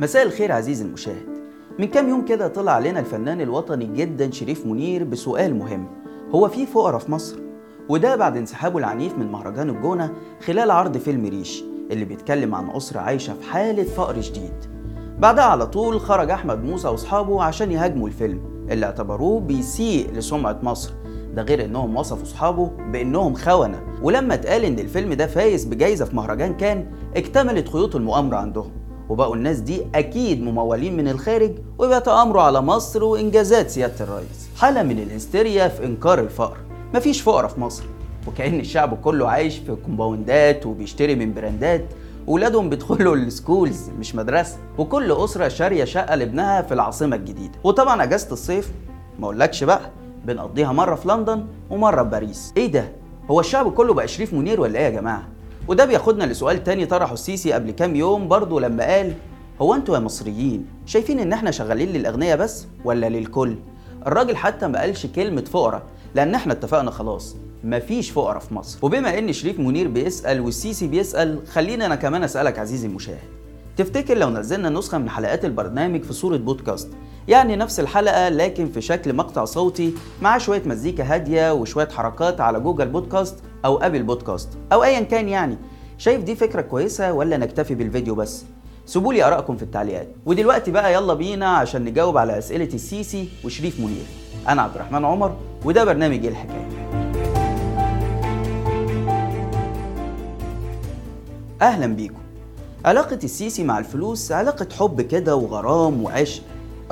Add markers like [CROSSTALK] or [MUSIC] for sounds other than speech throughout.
مساء الخير عزيزي المشاهد. من كام يوم كده طلع علينا الفنان الوطني جدا شريف منير بسؤال مهم. هو في فقراء في مصر؟ وده بعد انسحابه العنيف من مهرجان الجونة خلال عرض فيلم ريش اللي بيتكلم عن أسرة عايشة في حالة فقر شديد. بعدها على طول خرج أحمد موسى وأصحابه عشان يهاجموا الفيلم اللي اعتبروه بيسيء لسمعة مصر. ده غير إنهم وصفوا أصحابه بإنهم خونة. ولما اتقال إن الفيلم ده فايز بجايزة في مهرجان كان اكتملت خيوط المؤامرة عندهم. وبقوا الناس دي أكيد ممولين من الخارج وبيتأمروا على مصر وإنجازات سيادة الرئيس. حالة من الهستيريا في إنكار الفقر. مفيش فقراء في مصر. وكأن الشعب كله عايش في كومباوندات وبيشتري من براندات. ولادهم بيدخلوا ال schools مش مدرسة. وكل أسرة شارية شقة لابنها في العاصمة الجديدة. وطبعا أجازة الصيف. ما أقولكش بقى. بنقضيها مرة في لندن ومرة في باريس. إيه ده؟ هو الشعب كله بقى شريف منير ولا إيه يا جماعة؟ وده بياخدنا لسؤال تاني طرحه السيسي قبل كام يوم برضه لما قال هو أنتوا يا مصريين شايفين إن إحنا شغالين للأغنياء بس ولا للكل؟ الراجل حتى ما قالش كلمة فقراء لأن إحنا اتفقنا خلاص مفيش فقراء في مصر. وبما إن شريف منير بيسأل والسيسي بيسأل خليني أنا كمان أسألك عزيزي المشاهد. تفتكر لو نزلنا نسخة من حلقات البرنامج في صورة بودكاست يعني نفس الحلقة لكن في شكل مقطع صوتي مع شوية مزيكا هادية وشوية حركات على جوجل بودكاست أو أبل بودكاست أو أيا كان يعني. شايف دي فكرة كويسة ولا نكتفي بالفيديو بس؟ سيبوا لي آرائكم في التعليقات. ودلوقتي بقى يلا بينا عشان نجاوب على أسئلة السيسي وشريف منير. أنا عبد الرحمن عمر وده برنامج إيه الحكاية؟ أهلا بيكم. علاقة السيسي مع الفلوس علاقة حب كده وغرام وعشق.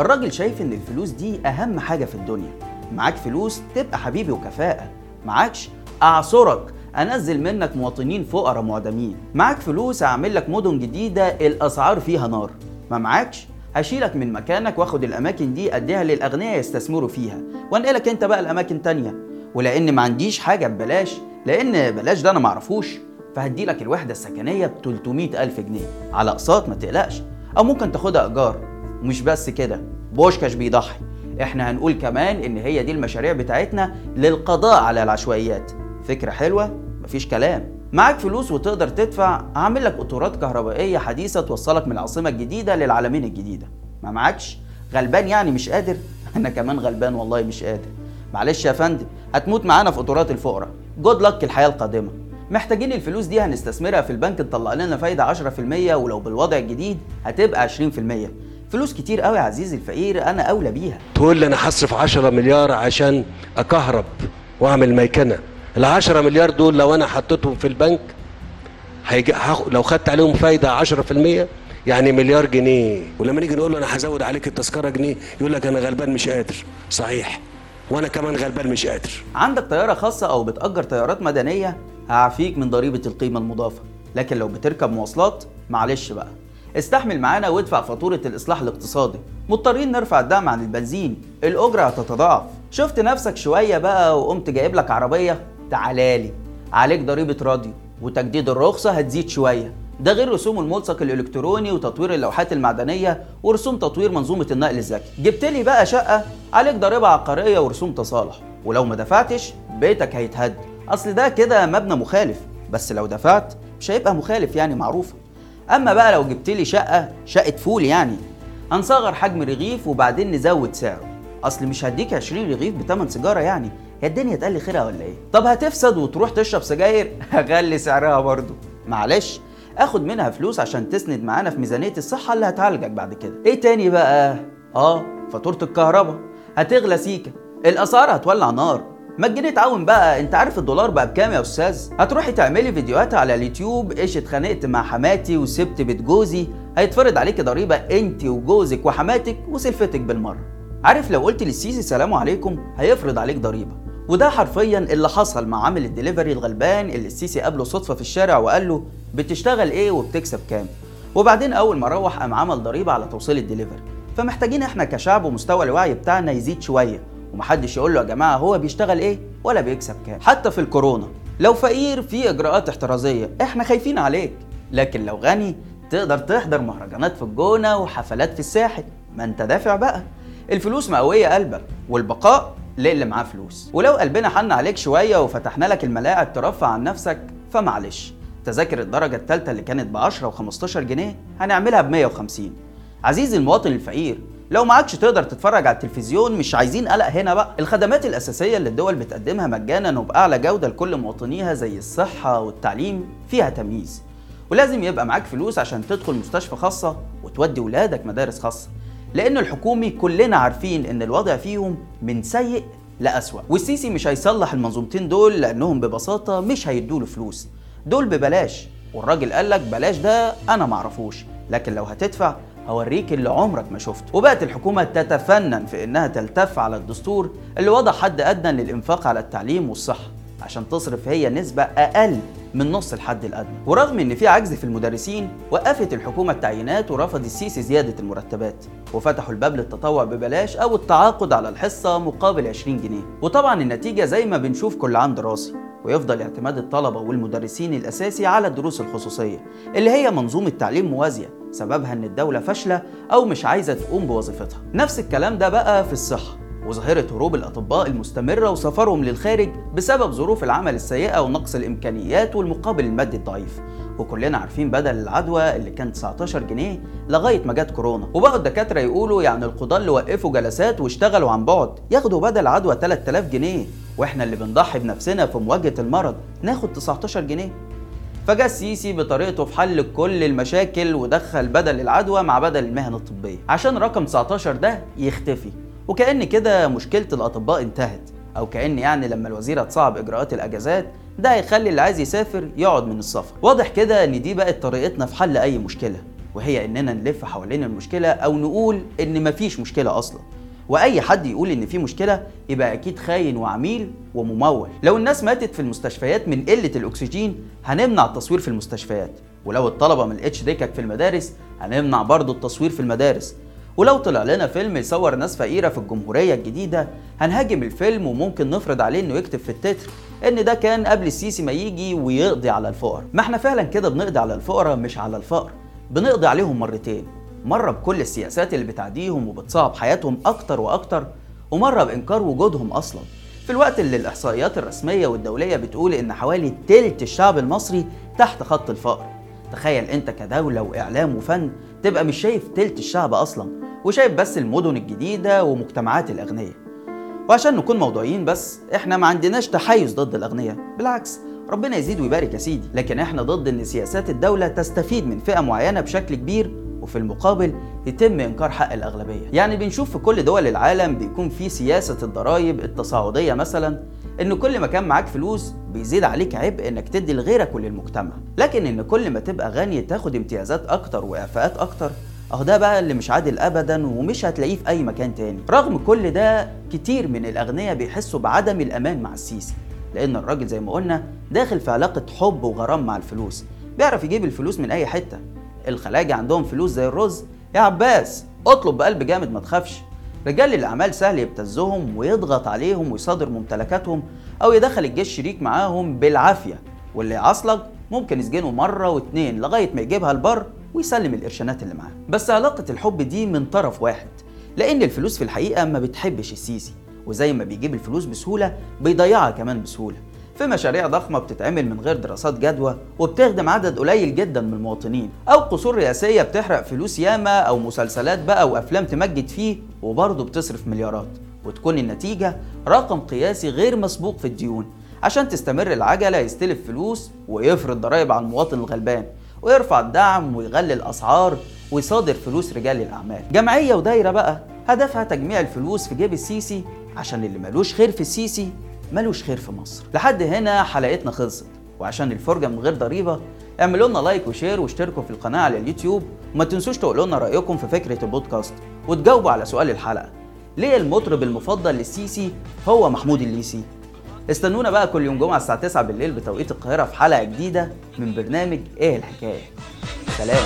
الراجل شايف إن الفلوس دي أهم حاجة في الدنيا. معاك فلوس تبقى حبيبي وكفاءة. معاكش أعصرك. أنزل منك مواطنين فقراء معدمين. معاك فلوس أعمل لك مدن جديدة الأسعار فيها نار. ما معاكش هشيلك من مكانك وأخد الأماكن دي أديها للأغنياء يستثمروا فيها. وأنقلك أنت بقى الاماكن تانية. ولأن ما عنديش حاجة ببلاش لأن بلاش ده أنا معرفوش فهدي لك الوحدة السكنية ب 300 ألف جنيه. على أقساط ما تقلقش. أو ممكن تاخدها إيجار. ومش بس كده. بوشكاش بيضحي. إحنا هنقول كمان إن هي دي المشاريع بتاعتنا للقضاء على العشوائيات. فكرة حلوة مفيش كلام. معاك فلوس وتقدر تدفع هعمل لك قطورات كهربائية حديثة توصلك من العاصمة الجديدة للعالمين الجديدة. ما معكش؟ غلبان يعني مش قادر؟ [LAUGHS] أنا كمان غلبان والله مش قادر. معلش يا فندم هتموت معانا في قطورات الفقراء. جود لك الحياة القادمة. محتاجين الفلوس دي هنستثمرها في البنك تطلع لنا فايدة 10% ولو بالوضع الجديد هتبقى 20% فلوس كتير قوي يا عزيزي الفقير أنا أولى بيها. تقول لي أنا هصرف 10 مليار عشان أكهرب وأعمل ميكنة. ال 10 مليار دول لو أنا حطيتهم في البنك هيجي لو خدت عليهم فايدة 10% يعني مليار جنيه. ولما نيجي نقول له أنا هزود عليك التذكرة جنيه يقول لك أنا غلبان مش قادر. صحيح. وأنا كمان غلبان مش قادر. عندك طيارة خاصة أو بتأجر طيارات مدنية هعفيك من ضريبة القيمة المضافة. لكن لو بتركب مواصلات معلش بقى. استحمل معانا وادفع فاتورة الإصلاح الاقتصادي. مضطرين نرفع الدعم عن البنزين. الأجرة هتتضاعف. شفت نفسك شوية بقى وقمت جايب لك عربية؟ تعالالي عليك ضريبة راديو وتجديد الرخصة هتزيد شوية. ده غير رسوم الملصق الإلكتروني وتطوير اللوحات المعدنية ورسوم تطوير منظومة النقل الذكي. جبت لي بقى شقة عليك ضريبة عقارية ورسوم تصالح ولو ما دفعتش بيتك هيتهد. أصل ده كده مبنى مخالف. بس لو دفعت مش هيبقى مخالف يعني معروفة. أما بقى لو جبت لي شقة شقة فول يعني هنصغر حجم رغيف وبعدين نزود سعره. أصل مش هديك 20 رغيف بتمن سيجارة يعني. هي الدنيا تقل خيرها ولا إيه؟ طب هتفسد وتروح تشرب سجاير؟ [LAUGHS] هغلي سعرها برضو معلش آخد منها فلوس عشان تسند معانا في ميزانية الصحة اللي هتعالجك بعد كده. إيه تاني بقى؟ آه فاتورة الكهرباء. هتغلى سيكة. الأسعار هتولع نار. ما تجيني تعاون بقى؟ أنت عارف الدولار بقى بكام يا أستاذ؟ هتروحي تعملي فيديوهات على اليوتيوب إيش اتخانقت مع حماتي وسبت بيت جوزي. هيتفرض عليكي ضريبة أنت وجوزك وحماتك وسلفتك بالمرة. عارف لو قلت للسيسي سلام عليكم هيفرض عليك ضريبة. وده حرفيا اللي حصل مع عامل الدليفري الغلبان اللي السيسي قابله صدفة في الشارع وقال له بتشتغل إيه وبتكسب كام. وبعدين أول ما روح قام عمل ضريبة على توصيل الدليفري. فمحتاجين إحنا كشعب ومستوى الوعي بتاعنا يزيد شوية. ومحدش يقول له يا جماعة هو بيشتغل إيه ولا بيكسب كام. حتى في الكورونا لو فقير في إجراءات احترازية إحنا خايفين عليك. لكن لو غني تقدر تحضر مهرجانات في الجونة وحفلات في الساحل. ما أنت دافع بقى. الفلوس مقوية قلبك والبقاء للي معاه فلوس. ولو قلبنا حن عليك شوية وفتحنا لك الملاعب ترفع عن نفسك فمعلش. تذاكر الدرجة الثالثه اللي كانت ب 10 و15 جنيه هنعملها ب 150 عزيزي المواطن الفقير لو معكش تقدر تتفرج على التلفزيون مش عايزين قلق هنا بقى. الخدمات الأساسية اللي الدول بتقدمها مجانا وبأعلى جودة لكل مواطنيها زي الصحة والتعليم فيها تمييز. ولازم يبقى معاك فلوس عشان تدخل مستشفى خاصة وتودي ولادك مدارس خاصة. لأن الحكومي كلنا عارفين إن الوضع فيهم من سيء لأسوأ. والسيسي مش هيصلح المنظومتين دول لأنهم ببساطة مش هيدوله فلوس. دول ببلاش. والراجل قالك بلاش ده أنا معرفوش لكن لو هتدفع هوريك اللي عمرك ما شفته. وبقت الحكومة تتفنن في إنها تلتف على الدستور اللي وضع حد أدنى للإنفاق على التعليم والصحة عشان تصرف هي نسبة أقل من نص الحد الأدنى. ورغم إن في عجز في المدرسين وقفت الحكومة التعيينات ورفض السيسي زيادة المرتبات وفتحوا الباب للتطوع ببلاش أو التعاقد على الحصة مقابل 20 جنيه. وطبعا النتيجة زي ما بنشوف كل عام دراسي. ويفضل اعتماد الطلبة والمدرسين الأساسي على الدروس الخصوصية اللي هي منظومة تعليم موازية سببها إن الدولة فاشلة أو مش عايزة تقوم بوظيفتها. نفس الكلام ده بقى في الصحة. وظاهرة هروب الأطباء المستمرة وسفرهم للخارج بسبب ظروف العمل السيئة ونقص الإمكانيات والمقابل المادي الضعيف. وكلنا عارفين بدل العدوى اللي كان 19 جنيه لغاية ما جت كورونا. وبقوا الدكاترة يقولوا يعني القضاة اللي وقفوا جلسات واشتغلوا عن بعد ياخدوا بدل عدوى 3000 جنيه. وإحنا اللي بنضحي بنفسنا في مواجهة المرض ناخد 19 جنيه. فجاء السيسي بطريقته في حل كل المشاكل ودخل بدل العدوى مع بدل المهن الطبية. عشان رقم 19 ده يختفي. وكأن كده مشكلة الأطباء انتهت أو كأن يعني لما الوزيرة تصعب إجراءات الأجازات ده هيخلي اللي عايز يسافر يقعد من السفر. واضح كده إن دي بقت طريقتنا في حل أي مشكلة وهي إننا نلف حوالين المشكلة أو نقول إن مفيش مشكلة أصلاً. وأي حد يقول إن في مشكلة يبقى أكيد خاين وعميل وممول. لو الناس ماتت في المستشفيات من قلة الأكسجين هنمنع التصوير في المستشفيات ولو الطلبة ما لقتش دكك في المدارس هنمنع برضه التصوير في المدارس. ولو طلع لنا فيلم يصور ناس فقيرة في الجمهورية الجديدة هنهاجم الفيلم وممكن نفرض عليه إنه يكتب في التتر إن ده كان قبل السيسي ما يجي ويقضي على الفقر ما إحنا فعلا كده بنقضي على الفقراء مش على الفقر. بنقضي عليهم مرتين مرة بكل السياسات اللي بتعديهم وبتصعب حياتهم أكتر وأكتر ومرة بإنكار وجودهم أصلا. في الوقت اللي الإحصائيات الرسمية والدولية بتقول إن حوالي تلت الشعب المصري تحت خط الفقر. تخيل أنت كدولة وإعلام وفن تبقى مش شايف تلت الشعب أصلا وشايف بس المدن الجديدة ومجتمعات الأغنياء. وعشان نكون موضوعيين بس إحنا ما عندناش تحيز ضد الأغنياء. بالعكس ربنا يزيد ويبارك يا سيدي. لكن إحنا ضد إن سياسات الدولة تستفيد من فئة معينة بشكل كبير وفي المقابل يتم إنكار حق الأغلبية. يعني بنشوف في كل دول العالم بيكون في سياسة الضرائب التصاعدية مثلا إن كل ما كان معاك فلوس بيزيد عليك عبء إنك تدي لغيرك وللمجتمع. لكن إن كل ما تبقى غني تاخد امتيازات أكتر وإعفاءات أكتر. أهو ده بقى اللي مش عادل ابدا ومش هتلاقيه في أي مكان تاني. رغم كل ده كتير من الأغنياء بيحسوا بعدم الأمان مع السيسي. لأن الراجل زي ما قلنا داخل في علاقة حب وغرام مع الفلوس. بيعرف يجيب الفلوس من أي حتة. الخلاجة عندهم فلوس زي الرز. يا عباس اطلب بقلب جامد ما تخافش. رجال الأعمال سهل يبتزهم ويضغط عليهم ويصادر ممتلكاتهم أو يدخل الجيش شريك معاهم بالعافية واللي يعصلك ممكن يسجنه مرة واتنين لغاية ما يجيبها البر ويسلم القرشانات اللي معاه. بس علاقة الحب دي من طرف واحد لأن الفلوس في الحقيقة ما بتحبش السيسي وزي ما بيجيب الفلوس بسهولة بيضيعها كمان بسهولة. في مشاريع ضخمة بتتعمل من غير دراسات جدوى وبتخدم عدد قليل جدا من المواطنين أو قصور رئاسية بتحرق فلوس ياما أو مسلسلات بقى وأفلام تمجد فيه وبرضه بتصرف مليارات وتكون النتيجة رقم قياسي غير مسبوق في الديون عشان تستمر العجلة يستلف فلوس ويفرض ضرائب على المواطن الغلبان ويرفع الدعم ويغلي الأسعار ويصادر فلوس رجال الأعمال. جمعية ودايرة بقى هدفها تجميع الفلوس في جيب السيسي عشان اللي ملوش خير في السيسي ملوش خير في مصر. لحد هنا حلقتنا خلصت. وعشان الفرجة من غير ضريبة اعملوا لنا like و share واشتركوا في القناة على اليوتيوب. وما تنسوش تقولوا لنا رأيكم في فكرة البودكاست وتجاوبوا على سؤال الحلقة. ليه المطرب المفضل للسيسي هو محمود الليسي؟ استنونا بقى كل يوم جمعة الساعة 9 بالليل بتوقيت القاهرة في حلقة جديدة من برنامج إيه الحكاية؟ سلام.